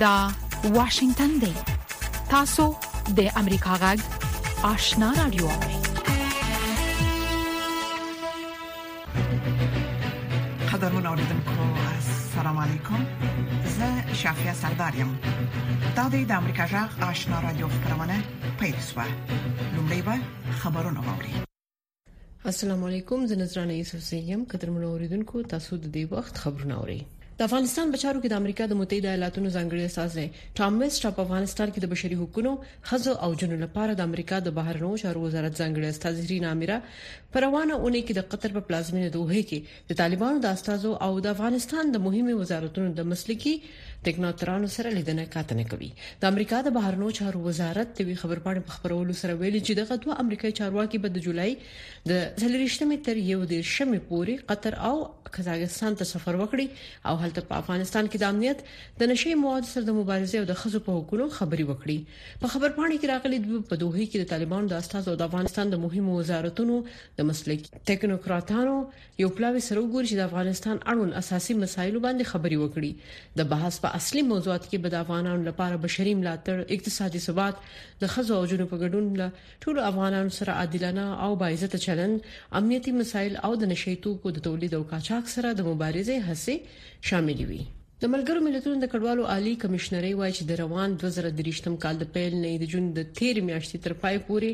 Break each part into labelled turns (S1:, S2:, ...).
S1: دا واشنگتن دی تاسو د امریکا غږ آشنا رادیو
S2: قدرمن اوریدونکو السلام علیکم زه شافیا سردار یم دا د امریکا غږ آشنا رادیو خبرونه پېښه لومړی به خبرونه واوري
S3: السلام علیکم زه نذرانه یوسف سیم قدرمنو اوریدونکو تاسو د دې وخت خبرونه اورئ د افغانستان بچارو کې د امریکا د متحده ایالاتونو ځانګړي استازي ټام ویسټ په افغانستان کې د بشري حقوقو خزو او جنو لپاره د امریکا د بهرنیو چارو وزارت ځانګړي استازي رینا میرا پروانه اونۍ کې د قطر په پلازمینه دوه کې د طالبانو د استازو او د افغانستان د مهمو وزارتونو د مسلکي ټکنالوژانو سره لیدنه کاتنه کوي د امریکا د بهرنیو چارو وزارت د وی خبرپاڼې په خبرولو سره ویلي چې دغه دوه امریکایي چارواکي به د جولای د 13مې تر 11مې پورې قطر او قزاقستان ته سفر وکړي او هلته په افغانستان کې د امنیت د نشي مواد سره د مبارزې او د خزو په حقوقو خبري وکړي په خبرپاڼې کې راغلي دوی په دوه کې د طالبانو د استازو د افغانستان د مهمو وزارتونو د مسلکي ټکنوکراتانو یو پلاوی سره وګوري چې د افغانستان اړوند اساسي مسایلو باندې خبري وکړي د بحث په اصلي موضوعات کې به د افغانانو لپاره بشري ملاتړ اقتصادي ثبات د خزو او جنو په ګډون له ټول افغانانو سره عادلانه او باعزت چلند امنیتي مسایل او د نشي توکو د تولید او قاچاق سره د مبارزې هڅې شامل وي د ملګرو ملتونو د کډوالو عالي کمشنرۍ وایي چې د روان 2023م کال د پیل نه د جون د تیر میاشتې تر پای پورې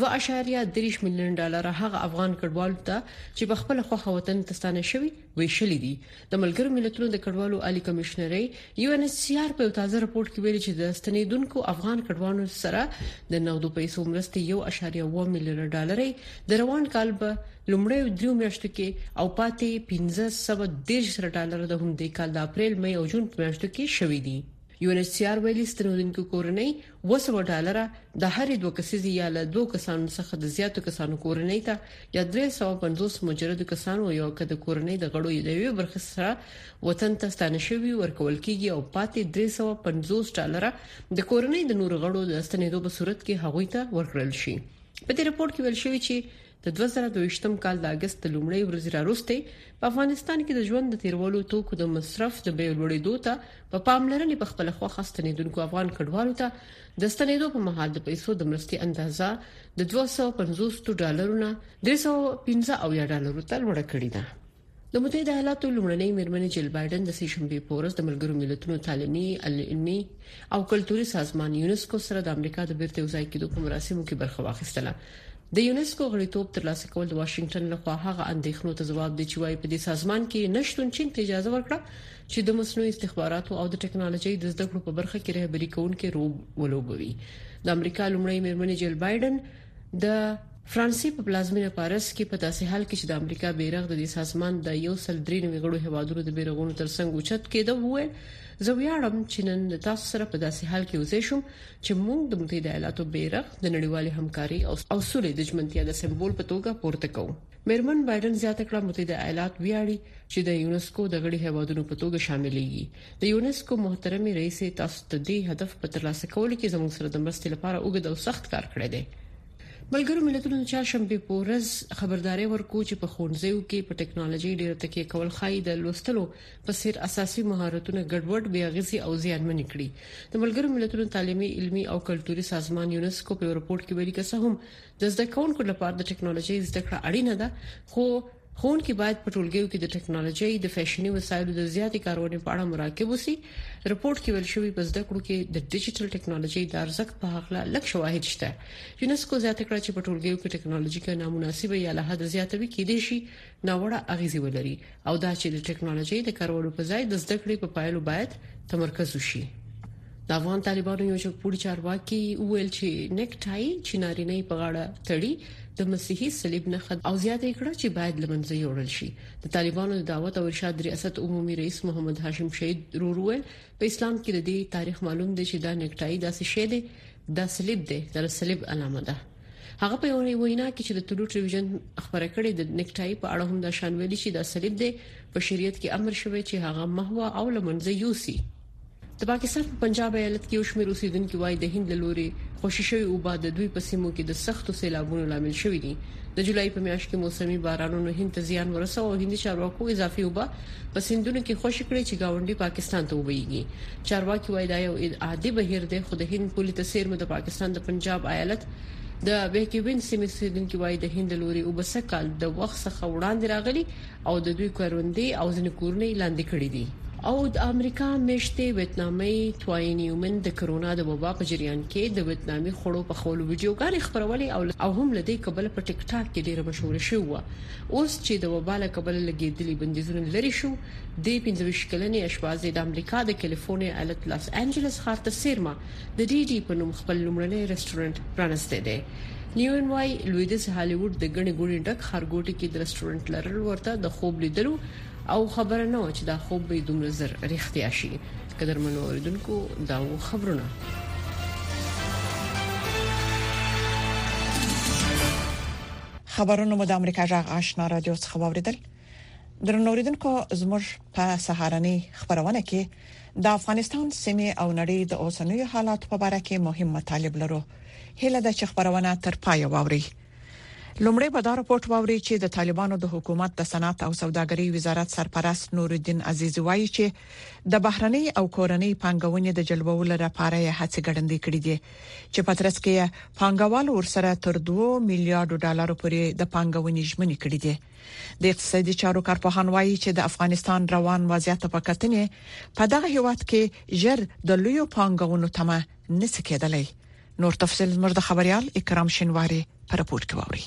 S3: 2.3 میلیون ډالر هغه افغان کډوالو ته چې په خپل خوخه وطن ته ستانه شوی ویشل دي د ملګرو ملتونو د کډوالو عالي کمشنرۍ یو ان ایچ سی آر په تازه رپورت کې ویلي چې د ستنیدونکو افغان کډوالو سره د نغدو پیسو مرستې 1.1 میلیون ډالر د روان کال په لومړی دریو میاشتو کې او پاتې 1513 زره ډالر د هم د کال د اپریل مې او جون په میاشتو کې شوې دي یو ان ایچ سی آر ویلي ستنودونکو کورنۍ 200 ډالر د هرې دوه کسیزې یا له دوه کسانو څخه د زیاتو کسانو کورنۍ ته یا 350 مجردو کسانو او یو کده کورنۍ د غړو د یوې برخې سره وطن ته ستانه شوی ورکول کیږي او پاتې 350 ډالر د کورنۍ د نور غړو د ستنېدو په صورت کې هغوی ته ورکړل شي په دې رپورت کې ویل شوی چې د 2022م کال د اگست د لومړۍ ورځې راروسته په افغانستان کې د ژوند د تیرولو توکو د مصرف د بیو لوړېدو ته په پاملرنې په خپل خوخه ستنیدونکو افغان کډوالو ته د ستنیدو په مهال د پیسو د مرستې اندازه د 250 ډالرو نه 315 او یا ډالرو ته لوړه کړې ده د متحده ایالاتو لومړنۍ مېرمنې جیل بایډن د سیشنبې په ورځ د ملګرو ملتونو تعلیمي، علمي او کلتوري سازمان یونسکو سره د امریکا د بیرته یوځای کېدو په مراسمو کې برخه واخیستله. د یونسکو غړیتوب ترلاسه کول د واشنگټن لخوا هغه اندېښنو ته ځواب دی چې وايي په دې سازمان کې نشتون چین ته اجازه ورکړه چې د مصنوعي استخباراتو او د ټکنالوژي د زده کړو په برخه کې رهبری کوونکې رول ولوبوي د امریکا لومړی مېرمنې جیل بایډن د فرانسې په پلازمینه پاریس کې په داسې حال کې چې د امریکا بیرغ د دې سازمان د یو سل درې نوي غړو هوادونو د بیرغونو ترڅنګ اوچت کېده وویل زه ویاړم چې نن د تاسو سره په داسې حال کې وزې شم چې موږ د متحده ایالاتو بیرغ د نړیوالې همکاري او سولې د ژمنتیا د سمبول په توګه پورته کوو مېرمن بایډن زیاته کړه، متحده ایالات ویاړي چې د یونسکو د غړي هېوادونو په توګه شاملېږي. د یونسکو محترمې رئیسې، تاسو د دې هدف په ترلاسه کولو کې زموږ سره د مرستې لپاره اوږد او سخت کار کړی دی. ملګرو ملتونو د چهارشنبې په ورځ خبرداری ورکړ چې په ښوونځیو کې په ټکنالوژۍ ډېره تکیه کول ښايي د لوستلو په څېر اساسي مهارتونه ګډوډ، بې اغېزې او زیانمن کړي. د ملګرو ملتونو تعلیمي، علمي او کلتوري سازمان یونسکو په یو رپورټ کې ویلي، که څه هم د زده کوونکو لپاره د ټکنالوژۍ زده کړه اړینه ده، خو ښوونکي باید په ټولګیو کې د ټکنالوژۍ د فیشني وسایلو د زیاتې کارونې په اړه مراقب وي. رپورټ کې ویل شوي، په زده کړو کې د ډیجیټل ټکنالوژۍ د ارزښت په هکله لږ شواهد شته. یونسکو زیاته کړه چې په ټولګیو کې ټکنالوژیکه نامناسبه یا له حده زیاته وي، کېدای شي ناوړه اغیزې ولري او دا چې د ټکنالوژي د کارولو په ځای د زده کړې په پایلو باید تمرکز وشي د افغان طالبانو یو جګپوړي چارواکي ویل چې نیکټای چې نارینه په غاړه تړي د مسیحي صلیب نه خد او زیاته کړه چې باید لمنځه یوړل شي د طالبانو د دعوت او ارشاد ریاست عمومي رئیس محمد هاشم شهید رورویل په اسلام کې د دې تاریخ معلوم دی چې دا نیکټای داسې شی دی دا صلیب دی دا صلیب علامه ده هغه په یوه وینا کې چې د طلوع ټلویزیون خبره کړې د نیکټای په اړه هم دا شان ویلي چې دا صلیب دی په شریعت کې امر شوی چې هغه محوا او لمنځه یوسي د پاکستان په پنجاب ایالت کې یو شمېر اوسیدونکو وایي د هند لوري خوشی شوی او بعد دوی په سیمو کې د سختو سیلابونو لامل شوې دي د جولای په میاشت کې موسمي بارانونو هند ته زیان ورسو او هندي چارواکو اضافي وبا په سندونو کې خوشی کړې چې گاونډي پاکستان ته وبېږي چارواکي وايي، دا یو عادي بهیر دی، خو د هند پولې ته څېرمه د پاکستان د پنجاب ایالت د بهکیوین سیمې اوسېدونکي وايي، د هند له لوري اوبه سږ کال د وخت څخه وړاندې راغلي او د دوی کروندې او ځینې کورونه یې لاندې کړي دي. او د امریکا میشتې ویتنامۍ تواین یومن د کرونا د وبا په جریان کې د ویتنامي خوړو پخولو ویډیوګانې خپرولې او هم له دې کبله په ټیک ټاک کې ډېره مشهوره شوې وه. اوس چې د وبا له کبله لګېدلي بندیزونه لرې شو، دې پنځه ویشت کلنې اشپزې د امریکا د کالیفورنیا ایالت لاس انجلس ښار ته څیرمه د ډي ډي په نوم خپل لومړنی رستورانت پرانستی دی نیون وايي لویدیځ هالیووډ د ګڼې ګوڼې ډک ښارګوټي کې د رستورانت لرل ورته د خوب لیدلو او خبره نه و چې دا خوب به دومره زر رښتیا شي قدرمنو اوریدونکو دا و خبرونه
S2: خبرونه مو د امریکا جغ آشنا رادیو څخه واوریدل درنو اوریدونکو زموږ په سهارنۍ خبرونه کې د افغانستان سیمه او نړۍ د اوسنوي حالات په اړه کې مهم مطالب لرو هله د خبرونه تر پای واوري لومړی به دا راپورټ واوري چې د طالبانو د حکومت د صنعت او سوداګرۍ وزارت سرپرست نور الدین عزیزی وایي چې د بهرنۍ او کورنۍ پنګونې د جلبولو لپاره یې هڅې ګړندې کړې دي چې په ترڅ کې پنګوال ورسره تر 2 میلیارډ ډالر پورې د پنګونې ژمنې کړې دي د اقتصادي چارو کارپوهان وایي چې د افغانستان روان وضعیت په کتنې په دغه هیواد کې ژر د لویو پانګونو تمه نس کېدلی نور تفصيل زموږ د خبريال اکرام شینواری پر راپور کې ووري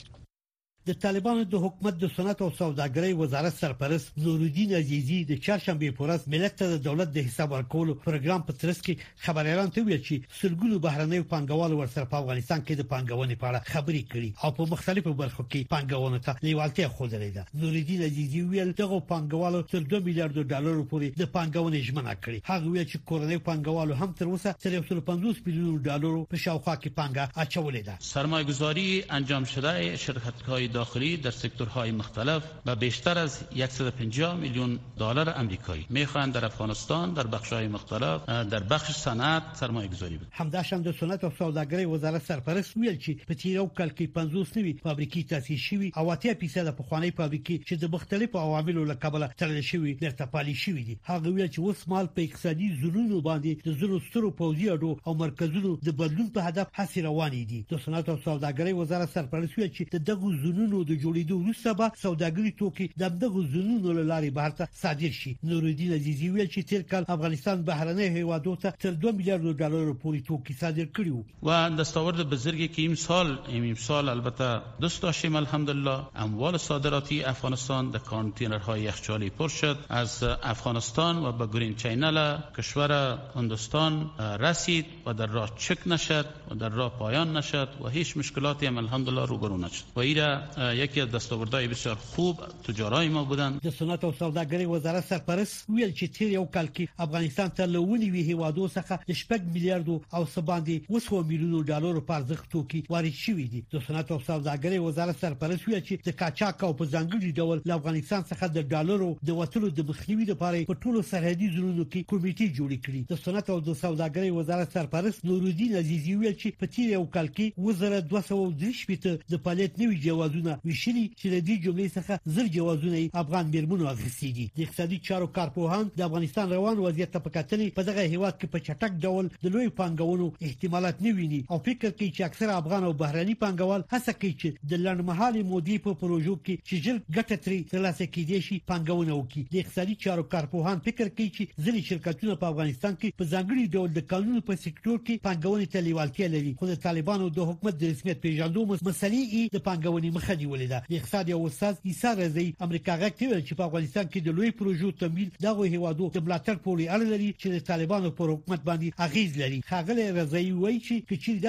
S4: د طالبانو د حکومت د صنعت او سوداګرۍ وزارت سرپرست نورالدین عزیزي د چهارشنبه په ورځ ملت ته د دولت د حساب ورکولو پروګرام په ترڅ کې خبریالان ته ویل چې سلګونو بهرنیو پانګوالو ورسره په افغانستان کې د پانګونې په اړه خبرې کړي او په مختلفو برخو کې پانګونې ته لیوالتیا خوځلې ده نوریدین عزیزي ویل دغه پانګوالو تر 2 میلیارډ ډالر پورې د پانګونې ژمنه کړې هغه ویل چې کورنۍ پانګوالو هم تر اوسه تر 150 میلیون ډالر په شاوخوا کې پانګه اچولې ده
S5: سرمایه‌گذاری انجام شده شرکت‌های داخلی در سکتورهای مختلف به بیشتر از 150 میلیون دالر امریکایی می خواهند در افغانستان در بخش های مختلف در بخش صنعت سرمایه گذاری
S4: بکنند. همداشان د صنعت او سوداګرۍ وزارت سرپرست وویل چې په تیر یو کال کې پنځوس نوي فابریکې تاسیس شوي او اتیا فیصده پخوانۍ فابریکې چې د مختلفو عواملو له کبله تړل شوي بیرته فعالې شوي دي هغه وویل چې اوس مهال په اقتصادي زونونو باندې د ځینو سترو پوځي اډو او مرکزونو د بدلون په هدف هڅې روانې دي. د صنعت او سوداګرۍ وزارت سرپرست ویل چې د دغو زونونو د جوړېدو وروسته به سوداګري توکي د همدغو زونونو له لارې بهر ته صادر شي نورالدین عزیزي ویل چې تېر کال افغانستان بهرنیو هیوادو ته تر دوه میلیارډو ډالرو پورې توکي صادر کړي وو
S5: و دستاورد بزرگی که امسال ایم امسال البته دوست داشتیم الحمدلله اموال صادراتی افغانستان د کانتینرهای یخچالی پر شد از افغانستان و به گرین چینل کشور هندوستان رسید. و در راه چک نشد و در راه پایان نشد و هیچ مشکلاتی هم الحمدالله روبرو نشد و ایره یکی از دستاوردهای بسیار خوب تجارای ما بودند.
S4: د صنعت او سوداګرۍ وزارت سرپرست وویل چې تېر یو کال کې افغانستان ته له اووه نوي هېوادو څخه د شپږ میلیاردو او څه باندې اووه سوه میلیونو ډالرو په ارزښت توکي وارد شوي دي. د صنعت او سوداګرۍ وزارت سرپرست وویل چې د قاچاق او په ځانګړي ډول له افغانستان څخه د ډالرو د وتلو د مخنیوي لپاره یې په ټولو سرحدي زونونو کې کمېټې جوړې کړي کړي د صنعت او د سوداګرۍ وزارت سرپرست نورالدین عزیزي ویل چې په تیر یو کال کې وزره 223 پیته د پالیت نوي جوازونه ویشلي چې د دې جملې څخه زر جوازونه افغان میرمنو اخیستي دي د اقتصادي چارو کارپوهان د افغانستان روان وضعیت ته په کتنې په دغه هیواد کې په چټک ډول د لوی پانګونو احتمالات نه ویني او فکر کوي چې اکثره افغان او بهرني پانګوال هڅه کوي چې د لنډمهالې مودې په پروژو کې چې ژر ګټه ترې ترلاسه کېدای شي پانګونه وکړي د اقتصادي چارو کارپوهان فکر کوي چې ځینې شرکتونه په افغانستان کې په ځانګړي ډول د کانونو په سکتور کې پانګونې ته لیوالتیا لري خو د طالبانو د حکومت د رسمیت پیژندو مسلې یې د پانګونې مخه نیولې ده د اقتصاد یو استاد عیسی رضی امریکا غږ ته ویل چې په افغانستان کې د لوی پروژو تمویل دغه هیوادو د ملاتړ پورې اړه لري چې د طالبانو پر حکومت باندې اغیز لري خغل رضی وایي چې چې د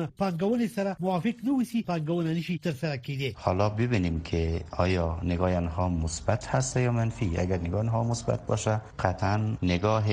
S4: نه پنګون سره موافق نه وسی نشي تر سره
S6: حالا ببینیم که آیا نگاه ها مثبت هست یا منفی اگر نگاه ها مثبت باشه قطعا نگاه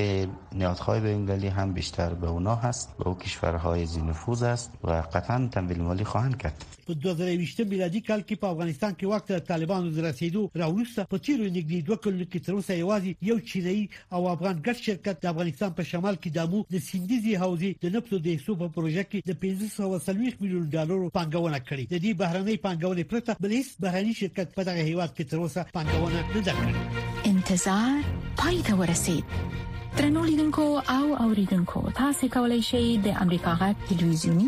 S6: نهادهای بین‌المللی هم بیشتر به اونا هست به او کشورهای زینفوز است و قطعا تمویل مالی خواهند کرد
S4: په دوه زره یوویشت میلادي کال کې په افغانستان کې واک ته د طالبانو د رسېدو راوروسته په تیرو نږدې دوه کلونو کې تر اوسه یوازې یو چینایي او افغان ګډ شرکت د افغانستان په شمال کې د امو د سیندیزې حوزې د نفتو د حصو په پروژه کې د پنځه سوه او څلوېښت میلیون ډالرو پانګونه کړې د دې بهرنۍ پانګونې پرته بل هیڅ بهرني شرکت په دغه هیواد کې تر اوسه پانګونه نه ده کړې
S1: انتظار پای ته ورسید ترنو لیدونکو او اوریدونکو تاسو کولی شئ د امریکا غا ټلویزیونی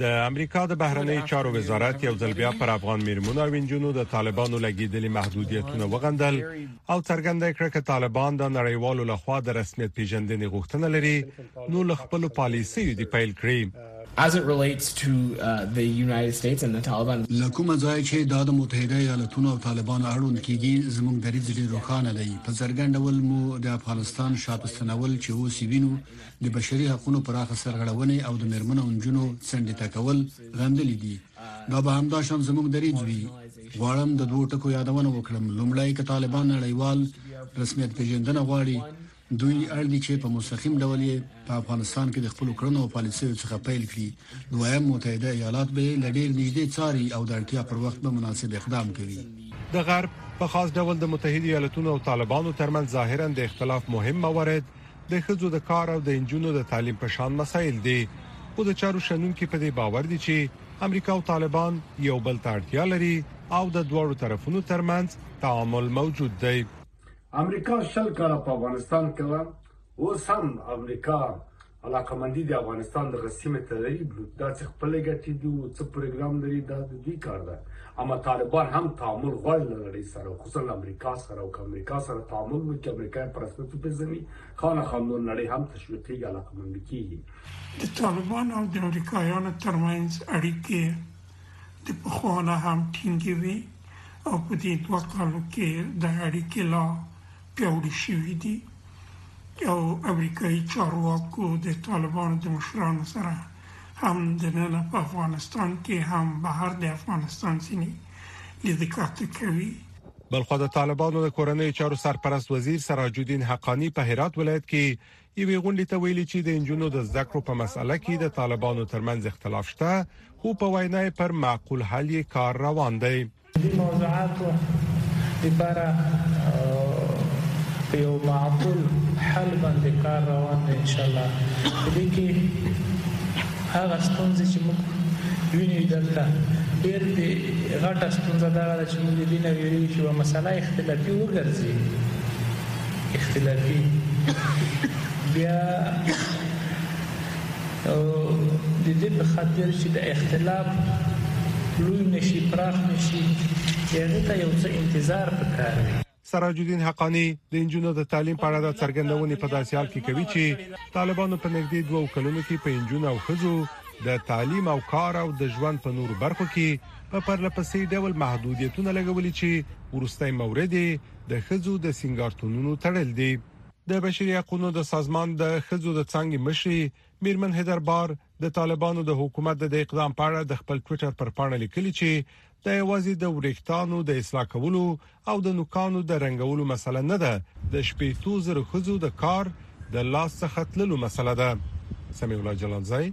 S1: د امریکا د
S2: بهرنیو چارو وزارت
S7: یو ځل بیا پر افغان میرمنو او انجونو د طالبانو لګیدلي محدودیتونه وغندل او څرګنده کړه چې طالبان د نړیوالو لخوا د رسمیت پیژندنې غوښتنه لري نو له خپل پالیسي دی پیل کړی
S8: As it relates to uh, the United States and the Taliban
S9: لکومه ځای چې دا د متحده ایالاتونو او طالبان اړوند کیږي زموږ دریځ ډیر روښانه دی په څرګند ډول مو د افغانستان شاتستنول چې اوس وینو د بشري حقوقو پراخه سرغړونې او د مېرمنو او نجونو څنډې ته کول غندلې دي دا به هم دا شان زموږ دریځ وي غواړم د دوه ټکو یادونه وکړم لومړی ک طالبان نړیوال رسمیت پیژندنه غواړي دوی اړ دي چې په مستقیم ډول یې په افغانستان کې د خپل کړنو او پالیسیو څخه پیل کړي دویم متحده ایالات به لډیر نږدې څاري او د اړتیا پر وخت به مناسب اقدام کوي
S7: د غرب په خاص ډول د متحده ایالاتونو او طالبانو ترمن ظاهرا د اختلاف مهم موارد د ښځو د کار او د انجونو د تعلیم په شان مسایل دي خو د چارو شنونکي په دې باور دي چې امریکا او طالبان یو بل ته اړتیا لري او د دواړو طرفونو ترمنځ تعامل موجود دی
S10: امریکا شل کاله په افغانستان کې و اوس هم امریکا علاقمندي د افغانستان دغه سیمه ته لري دا څه خپل ګټې دي او څه پروګرام لري دا د دوی کار ده اما طالبان هم تعامل غواړي له نړۍ سره خصوصا له امریکا سره او که امریکا سره تعامل وکړي امریکا یې پرسنت وپېژني خامخا نور نړۍ هم تشویقېږي علاقمندې کېږي
S11: د طالبانو او د امریکایانو ترمنځ اړیکې د پخوا نه هم ټینګې وي او په دې دوه کالو کې دا اړیکې لا پیاوړې شوې دي او امریکایي چارواکو د طالبانو د مشرانو سره هم دننه په افغانستان کې هم بهر د افغانستان ځینې لیدل کاته کوي
S7: بلخو د طالبانو د کورنۍ چارو سرپرست وزیر سراج الدین حقانی په هرات ولایت کې یوې غونډې ته ویلي چې د انجونو د زده کړو په مسله کې د طالبانو ترمنځ اختلاف شته خو په وینا پر معقول حل کار روان دی
S12: دي موضوعاتو لپاره په یو معقول حل باندې کار روان دی ان شاء الله په دې کې هغه ستونزې چې موږ ویني دلته ډېر دې غټه ستونزه دا ده چې موږ دې نه ویلي چې یوه مسله اختلافي وګرځي اختلافي بیا او د دې په خاطر چې دا اختلاف لوی نه شي، پراخ نه شي، هغه ته یو څه انتظار په کار دی.
S7: سراج الدین حقاني د نجونو د تعلیم په اړه دا څرګندونې په داسې حال کې کوي چې طالبانو په نږدې دوو کلونو کې په نجونو او ښځو د تعلیم او کار او د ژوند په نورو برخو کې په پرله پسې ډول محدودیتونه لګولي چې وروستی مورد یې د ښځو د سینګارتونونو تړل دي. د بشري حقونو د سازمان د ښځو د څنګه مشري میرمن هدر بار د طالبانو د حکومت د اقدام په اړه د خپل ټوئیټر پر پاڼه لیکلي چې د یوازې د وریښتانو د اصلاح کولو او د نوکانو د رنګولو مسله نه ده د شپېتو زرو خزو د کار د لاس څخه تللو مسله ده سمي الله جلالزای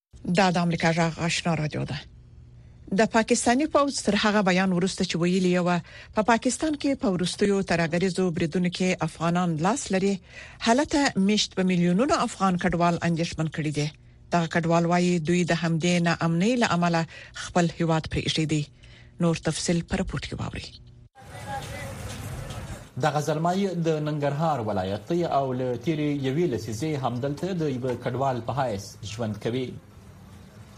S2: دا د امریکا جغ آشنا رادیو ده د پاکستاني پوځ تر هغه بیان ورسته چې ویلي و په پاکستان کې په ورستیو ترګریزو بریدونو کې افغانان لاس لري حالت مشت په میلیونونو افغان کډوال اندیشمن کړي دي دا کډوال وايي دوی د همدې ناامنۍ لامل خپل هیواد پرېږدي نور تفصيل پر پورت کې واوري
S13: دغه زلمی د ننګرهار ولایت دی او له تیرې یوې لسیزې همدلته د یوه کډوال په حیث ژوند کوي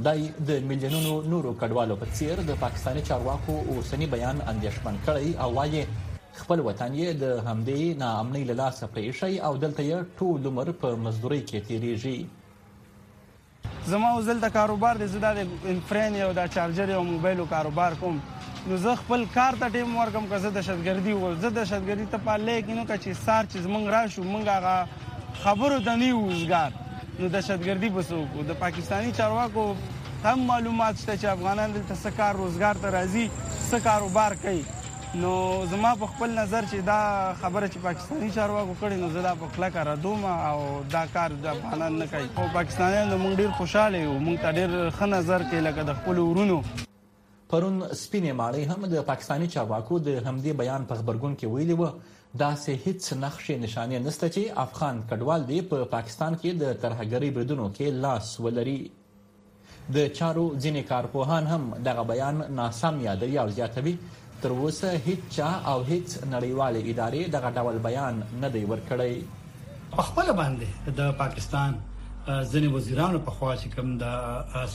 S13: دا د میلیونونو نورو کډوالو په څیر د پاکستاني چارواکو اوسنی بیان اندیشمن کړی او وایي خپل وطن یې د همدې ناامنۍ له لاسه پریښی او دلته یې ټول عمر په مزدورۍ کې تیریږي
S14: زما اوس دلته کاروبار دی زه دا د فرین یو دا چارجر یو موبایلو کاروبار کوم نو زه خپل کار ته ټیم ورکم که زه دهشتګردي و زه دهشتګردي ته په لې کې نو که چې سار چې زمونږ راشو مونږ هغه خبرو ته نه وزګار نو دهشتګردي به څوک د پاکستاني چارواکو هم معلومات شته چې افغانان دلته څه کار روزګار ته راځي څه کاروبار کوي نو زما په خپل نظر چې دا خبره چې پاکستاني چارواکو کړې نو زه دا په کلکه ردوم او دا کار د افغانان نه کوي او پاکستانیان نو موږ ډیر خوشاله یو موږ ته ډیر ښه نظر کې لکه د خپل ورونو
S13: پرون سپینې ماړۍ هم د پاکستاني چارواکو د همدې بیان په خبرګون کې ویلي و داسې هیڅ نخشې نشانې نشته چې افغان کډوال دې په پاکستان کې د ترهګرۍ بریدونو کې لاس ولري د چارو ځینې کارپوهان هم دغه بیان ناسم یادوي او زیاتوي، تر اوسه هیڅ چا او هیڅ نړیوالې ادارې دغه ډول بیان نه دی ورکړی.
S15: په خپله باندې د پاکستان ځینې وزیرانو پخوا چې کوم د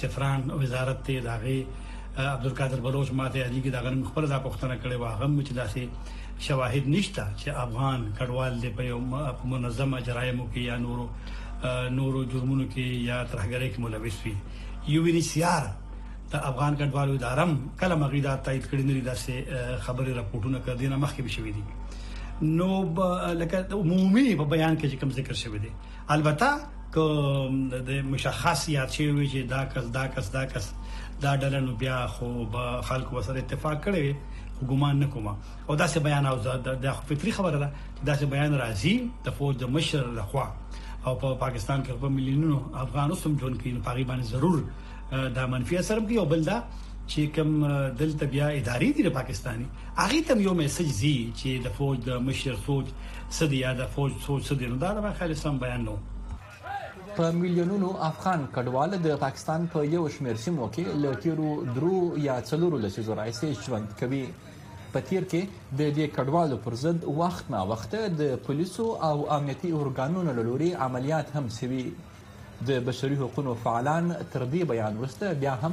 S15: سفران وزارت دی د هغې عبدالقادر بلوچ ماته یادیږي د هغه نه مې خپله دا پوښتنه کړې وه هغه هم چې داسې شواهد نشته چې افغان کډوال دې په یو په منظمه جرایمو کې یا نورو نورو جرمونو کې یا ترهګرۍ کې ملوث وي یو ویني سیار د افغان کډوالو ادارم کله مغیدا تایید کړی نه داسې خبري راپورټونه کړ دینه مخکې بشوي دي نو لکه عمومي په بیان کې کوم ذکر شوی دی البته که د مشخص یاد شوی وي چې دا کس دا کس دا کس دا ډله نو بیا خو به خلکو وسره اتفاق کړي وي خو ګمان نه کوم او داسې بیان او د خو فطري خبره ده چې داسې بیان راځي د فوج د مشر لخوا او په پاکستان کې په ملیونونو افغان اوسم ژوند کوي نو پاګی باندې ضرور دا منفي اثر کوي او بل دا چې کوم دلته بیا ادارې دي پاکستاني هغه ته یو میسج زی چې د فوج د مشر سوچ څه دی یا د فوج سوچ څه دی نو دا د خالص سم بیان نو
S13: په میلیونونو افغان کډوال د پاکستان په یو شمېر سیمو کې له تیرو درو یا څلورو لسیزو راهیسې ژوند کوي په تیر کې د دې کډوالو پر ضد وخت نا وخت د پولیسو او امنیتي ارګانونو له لوري عملیات هم شوي د بشري حقوقو فعالان تر دې بیان وروسته بیا هم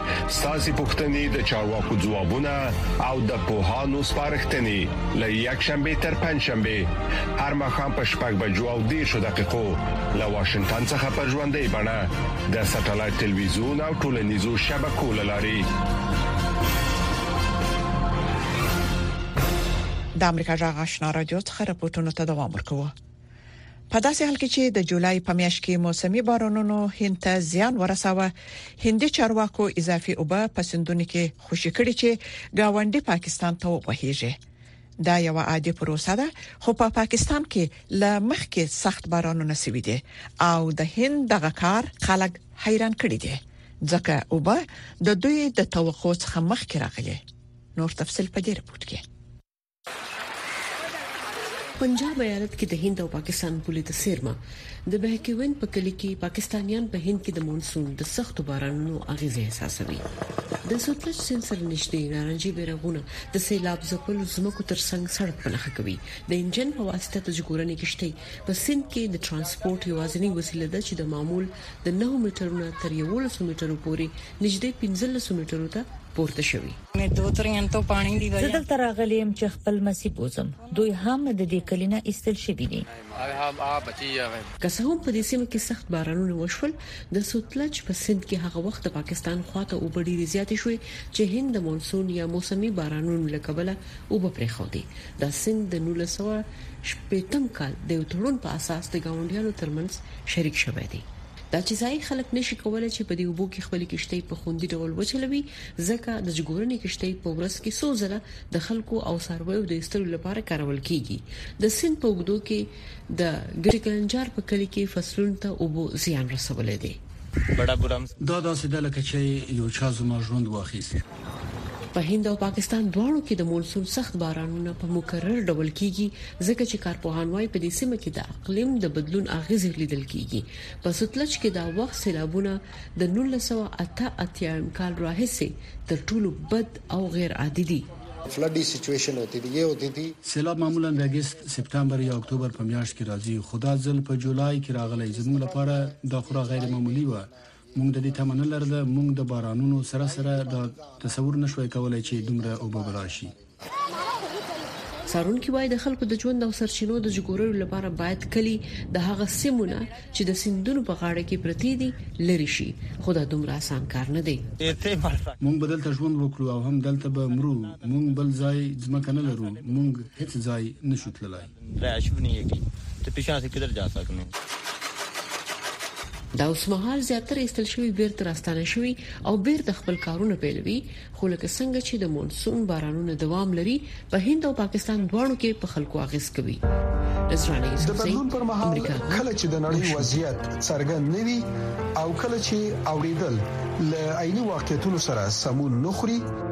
S16: ستاسو پوښتنې د چارواکو ځوابونه او د پوهانو سپارښتنې لې یک شنبه تر پنځ شنبه هر مخام په شپږ بجو او دیرشو دقیقو له واشنگټن څخه پر ژوندۍ بڼه د سټلایټ ټلویزیون او ټولنیزو شبکو لاري
S2: د امریکا جغ آشنا رادیو څخه رپورټونو ته دوام ورکوي په داسې حال کې چې د جولای په میاشت کې موسمي بارانونو هند ته زیان ورساوه هندي چارواکو اضافي اوبه په سندونو کې خوشي کړي چې گاونډي پاکستان ته وغوهیږي دا یو عادي پروسه ده خو په پا پاکستان کې ل مخکې سخت بارانونه سوي دي او د هند دغه کار خلک حیران کړي دي ځکه اوبه د دوی د توقع څخه مخکې راغلي نور تفصيل په دې رپورت کې
S3: پنجاب ایالت کې د هند او پاکستان پولې د سیرما د بهکوین په کلی کې پاکستانیان په هند کې د مونسون د سختو بارانونو اغیزه احساسوي د سوتلج سیند سره نږدې نارنجي بیرغونه د سیلاب ځپلو ځمکو ترڅنګ سړک په نخښه کوي د انجن په واسطه د جګورنې کشتۍ په سیند کې د ترانسپورت یوازینی وسیله ده چې د معمول د 9 میټرونو تر 11 میټرو پورې نږدې 15 میټرو ته پورته شوی
S17: زه دلته راغلی یم چې خپل لمسی بوځم، دوی هم د دې کلي نه ایستل شوي دي.
S3: که څه هم په دې سیمه کې سخت بارانونه وشول، د ستلج په سیند کې هغه وخت د پاکستان خوا ته اوبه ډېرې زیاتې شوې چې هند د مونسون یا موسمي بارانونو له کبله اوبه پرېښودې. دا سیند د نولس سوه شپېتم کال د یو تړون په اساس د ګاونډیانو ترمنځ شریک شوی دی. دا چې ځايي خلک نه شي کولای چې په دې اوبو کې خپلې کښتۍ په خوندي ډول وچلوي، ځکه د ژغورنې کښتۍ په ورځ کې څو ځله د خلکو او څارویو د ایستلو لپاره کارول کېږي. د سیند په اوږدو کې د ګټې کلنجار په کلي کې فصلونو ته اوبو زیان
S9: رسولی دی. دا داسې ده لکه چې یو چا زما ژوند واخیست.
S3: په هند او پاکستان دواړو کې د مونسون سخت بارانونه په مکرر ډول کیږي ځکه چې کارپوهان وايي په دې سیمه کې د اقلیم د بدلون اغیزې لیدل کیږي په ستلج کې دا وخت سیلابونه د 1988 کال راهیسې تر ټولو بد او غیر عادي دي
S18: فلډي سچويشن होती थी ये होती थी
S9: سیلاب معمولا د اگست سپتامبر یا اکتوبر په میاشت کې راځي خو دا ځل په جولای کې راغلی زموږ لپاره دا خورا غیر معمولی و مونږ د دې تمه نه لرله، مونږ د بارانونو سره سره دا تصور نه شوای کولای چې دومره اوبه به
S3: راشي. څارونکي وایي، د خلکو د ژوند او سرچینو د ژغورلو لپاره باید کلي د هغه سیمو نه چې د سیندونو په غاړه کې پرتې دي، لرې شي، خو دا دومره اسان کار نه دی.
S9: مونږ به دلته ژوند وکړو او هم دلته به مرو، مونږ بل ځای ځمکه نه لرو، مونږ هیڅ ځای
S19: نه شو تللای.
S3: دا اوسمهال زیاتره ایستل شوي بیرته راستانه شوي او بیرته خپل کارونه پیلوي، خو لکه څنګه چې د مونسون بارانونه دوام لري، په هند او پاکستان دواړو کې په خلکو اغیز کوي.
S20: د بدلون پر مهال کله چې د نړۍ وضعیت څرګند نه وي او کله چې اوریدل له عیني واقعیتونو سره سمون نه خوري،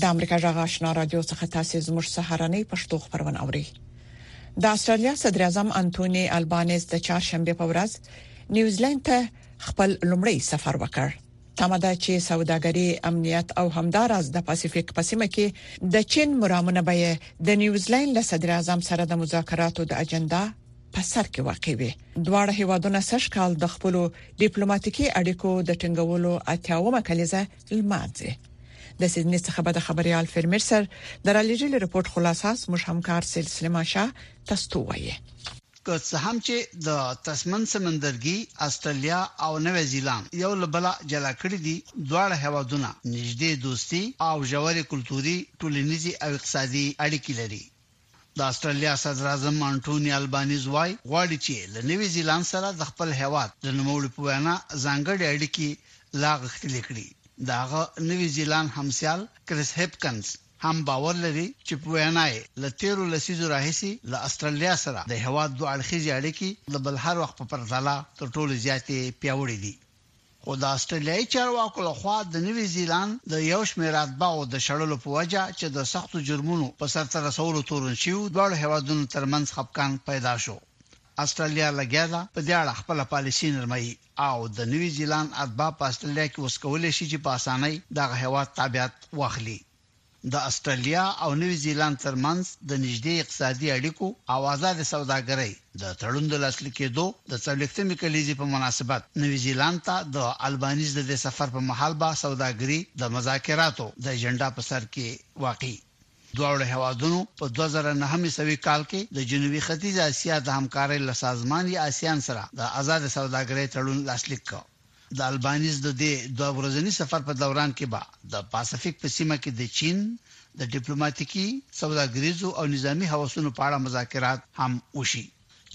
S20: د امریکا
S2: جغ آشنا رادیو څخه تاسو زموږ سهارنۍ پښتو خبرونه اورئ د استرالیا صدر اعظم انټونی البانیز د چهارشنبه په ورځ نیوزیلند ته خپل لومړی سفر وکړ تمه ده چې سوداګري امنیت او همدارس د پاسفیک په سیمه کې د چین مرامونه به د نیوزیلند له صدر اعظم سره د مذاکراتو د اجنډا په سر کې واقع وي دواړه هیوادونه سږ کال د خپل ډیپلوماټیکي اړیکو د ټینګولو اتیاومه کلیزه لمانځي. د سیدنی څخه به د خبريال فرمر سر د رالیږلي رپورت خلاصه زموږ همکار سید سلیمان شاه تاسو ته وایي.
S21: که څه هم چې د تسمن سمندرګي استرالیا او نوی زیلاند یو له بله جلا کړي دي، دواړه هېوادونه نږدې دوستي او ژورې کلتوري، ټولنیزې او اقتصادي اړیکې لري. د اسټرالیا صدراعظم انټوني البانیز وايي، غواړي چې له نوي زیلاند سره د خپل هېواد د نوموړي په وینا ځانګړې اړیکې لا غښتلې کړي. د هغه نوي زیلاند همسیال کریس هیپکنز هم باور لري چې په وینا یې له تېرو لسیزو راهیسې له اسټرالیا سره د هېواد دوه اړخیزې اړیکې د بل هر وخت په پرتله تر ټولو زیاتې پیاوړې دي. خو د اسټرلیایي چارواکو له خوا د نوي زیلاند د یو شمېر اتباعو د شړلو په وجه چې د سختو جرمونو په سرته رسولو تورن شوي وو، دواړو هېوادونو تر منځ خپګان پیدا شو. اسټرلیا لګیا ده په دې اړه خپله پالیسي نرموي او د نوي زیلاند اتباع په اسټرلیا کې اوس کولی شي چې په اسانۍ د هغه هېواد تابعیت واخلي. د اسټرالیا او نوي زیلاند ترمنځ د نږدې اقتصادي اړیکو او ازادې سوداګرۍ د تړون د لاسلیک کېدو د څلوېښتمې کلیزې په مناسبت نوي زیلاند ته د البانیز د دې سفر په مهال به سوداګري د مذاکراتو د اجنډا په سر کې واقع دواړو هېوادونو په دوه زره نهه میسوي کال کې د جنوبي ختیځې اسیا د همکارۍ له سازمان یې آسیان سره د ازادې سوداګرۍ تړون لاسلیک کړ. د البانیز د دې دوه ورځني سفر په دوران کې به د پاسفیک په سیمه کې د چین د ډیپلوماتیکي، سوداګریزو او نظامي هوسونو په اړه مذاکرات هم وشي.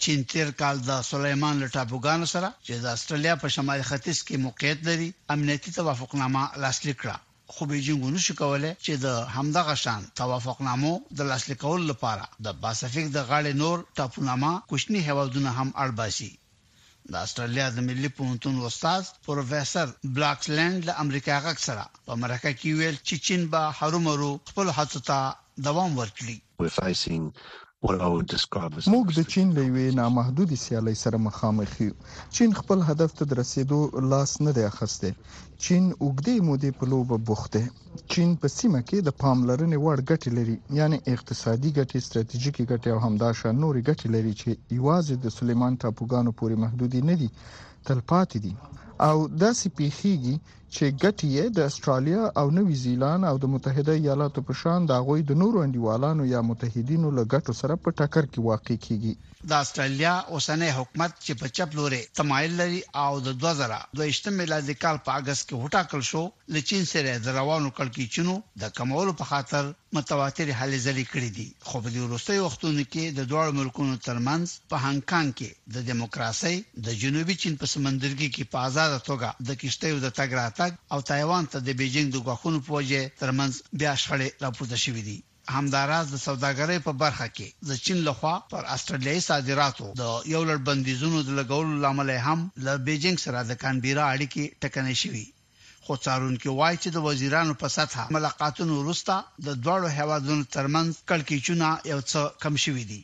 S21: چین تېر کال د سلیمان له ټاپوګانو سره چې د اسټرالیا په شمال ختیځ کې موقعیت لري، امنیتي توافقنامه لاسلیک کړه، خو بیجینګ ونه شو کولای چې د همدغه شان توافقنامو د لاسلیکولو لپاره د پاسفیک د غاړې نور ټاپونما کوچني هېوادونه هم اړ باسي. د اسټرالیا د ملي پوهنتون استاد پروفیسور بلاکسلند له امریکا غږ سره په مرکه کې ویل چې چین به هرومرو خپلو هڅو ته دوام ورکړي.
S20: موږ د چین له یوې نامحدودې سیالۍ سره مخامخ یو. چین خپل هدف ته د رسېدو لاس نه دی اخیستی. چین اوږدې مودې په لوبه بوخت دی. چين په سيمه کې د پاملرنې وړ ګټې لري، يعنې اقتصادي ګټې، ستراتيژيکې ګټې او همداشان نورې ګټې لري چې يواځې د سليمان ټاپوګانو پورې محدودې نه دي، تلپاتې دي او داسې پېښېږي چې ګټې يې د استراليا او نوي زيلان او د متحده ايالاتو په شان د هغوی د نورو انډيوالانو يا متحدينو له ګټو سره په ټکر کې واقع کېږي.
S21: د اسټرالیا اوسنی حکومت چې په چپ لورې تمایل لري او د دوه زره دوه ویشت میلادي کال په اګست کې وټاکل شو، له چین سره د روانو کړکیچونو د کمولو په خاطر متواترې هلې ځلې کړې دي، خو په دې وروستیو وختونو کې د دواړو ملکونو ترمنځ په هانګ کانګ کې د دیموکراسۍ، د جنوبي چین په سمندرګي کې په ازاده توګه د کښتیو د تګ راتګ او تایوان ته د بیجینګ د ګواښونو په وجه ترمنځ بیا شخړې راپورته شوې دي. همداراز د سوداګرۍ په برخه کې د چین له خوا پر اسټرالیایي صادراتو د یو لړ بندیزونو د لګولو له امله هم له بیجینګ سره د کانبیرا اړیکې ټکنۍ شوي، خو څارونکي وايي چې د وزیرانو په سطحه ملاقاتونو وروسته د دواړو هېوادونو ترمنځ کړکېچونه یو څه کم شوي دي.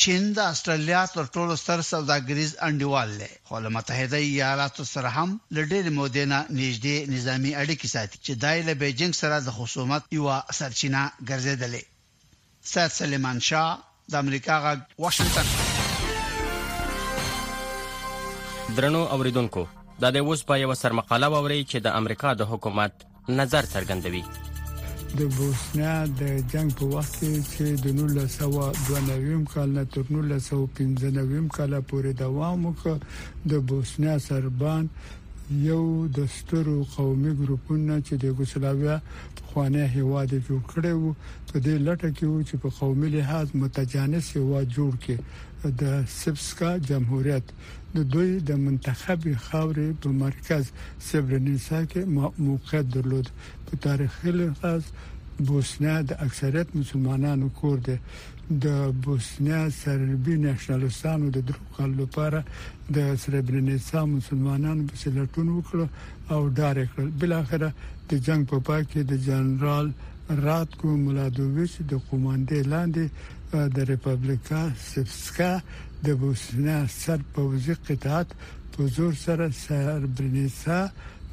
S21: چین د اسټرالیا تر ټولو ستر سوداګریز انډیوال دی، خو له متحده ایالاتو سره هم له ډېرې مودې نه نېږدې نظامي اړیکې ساتي، چې دا یې له بیجینګ سره د خصومت یوه سرچینه ګرځېدلې. سید سلیمان شاه، د امریکا غږ، واشنګټن.
S22: درنو اوریدونکو! دا دی اوس به یوه سرمقاله واورئ چې د امریکا د حکومت، نظر څرګندوي
S11: د بوسنیا د جنگ په وخت کې چې د 1992 کال نه تر 1995 کال پورې دوام وکړ د بوسنیا سربان یو د سترو قومي ګروپونو چې د یوګوسلاویا خوانه هیواد جوړ کړي وو په دې لټه کې وو چې په قومي لحاظ متجانس هیواد جوړ کړي د سبسکا جمهوریت د دوی د منتخبې خاورې په مرکز سبرنیسا کې موقعیت درلود، په تاریخي لحاظ بوسنیا د اکثریت مسلمانانو کور دی، د بوسنیا سربي نشنلستانو د درو کالو لپاره د سربرنیسا مسلمانانو پسې لټون وکړ او ډار یې کړل، بالاخره د جنګ په پای کې د جنرال راتکو ملادوویچ د قوماندې لاندې د ریپبلیکا سپسکا د بوسنیا سر پوزي قطعات په زور سره سربرنیسا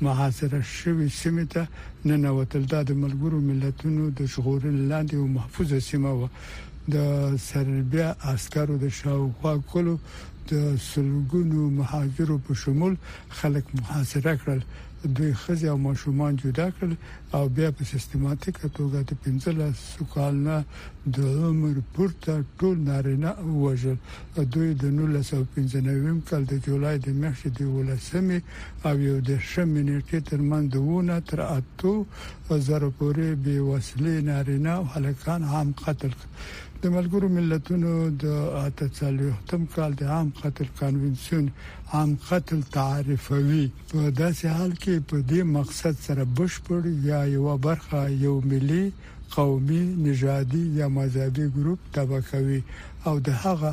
S11: محاصره شوی سیمه ته ننوتل دا د ملګرو ملتونو د ژغورنې لاندې یو محفوظه سیمه و د سربیا عسکرو د شاوخوا کلو د سلګونو مهاجرو په شمول خلک محاصره کړل دوی ښځې او ماشومان جدا کړل او بیا په سیستماتیکه توګه د پنځلس کال نه د عمر پورته ټول نارینه ووژل. دوی د نولس سوه او پنځه نوي کال د جولای د میاشتې د یوولسمې او یو دېرشمې نېټې ترمنځ د اوو نه تر اتو زرو پورې بې وسلې نارینه او هلکان عام قتل کړل. د ملګرو ملتونو د اته څلوېښتم کال د عام قتل کانوینسیون عام قتل تعریفوي. په داسې حال کې په دې مقصد سره بشپړ یا یوه برخه یو ملي، قومي، نژادي یا مذهبي ګروپ تبع کوي او د هغه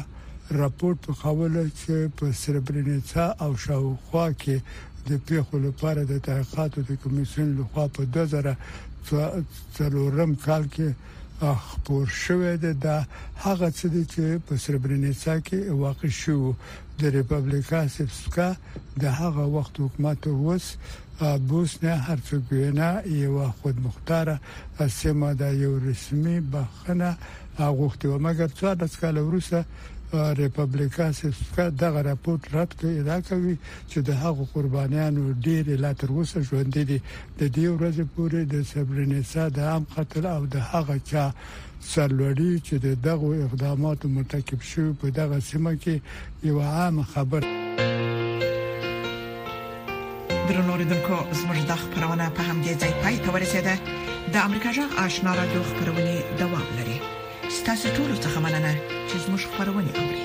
S11: رپوټ په قول چې په سربرینیڅا او شاوخوا کې د پېښو لپاره د تحقیقاتو د کمیسیون لخوا په دوه زره څلورم کال کې خپور شوی دی دا هغه څه دي چې په سربرینیڅا کې واقع شوي وو. د ریپبلیکا سیپسکا د هغه وخت حکومت اوس بوسنیا هرڅګوینا یو خودمختاره سیمه ده یو رسمي بخنه غوښتي و مګر څو د سکاله وروسته ریپبلیکا سیپسکا دغه راپورټ رد کړ ادعا کوي چې د هغو قربانیانو ډیر لا تر اوسه ژوند دي د دې ورځې پورې د سبرینیسا د عام قتل او د هغه چا سرلوړي چې د دغو اقداماتو مرتکب شوي په دغه سیمه کې یو عام خبر
S2: درنو ردوونکو زموږ د خبرونه په همدې ځای پای ته ورسیده د امریکا جغ آشنا را دوه خبرونه دوام لري ستاسو ټول څه مننه چې زموږ خبرونه اوري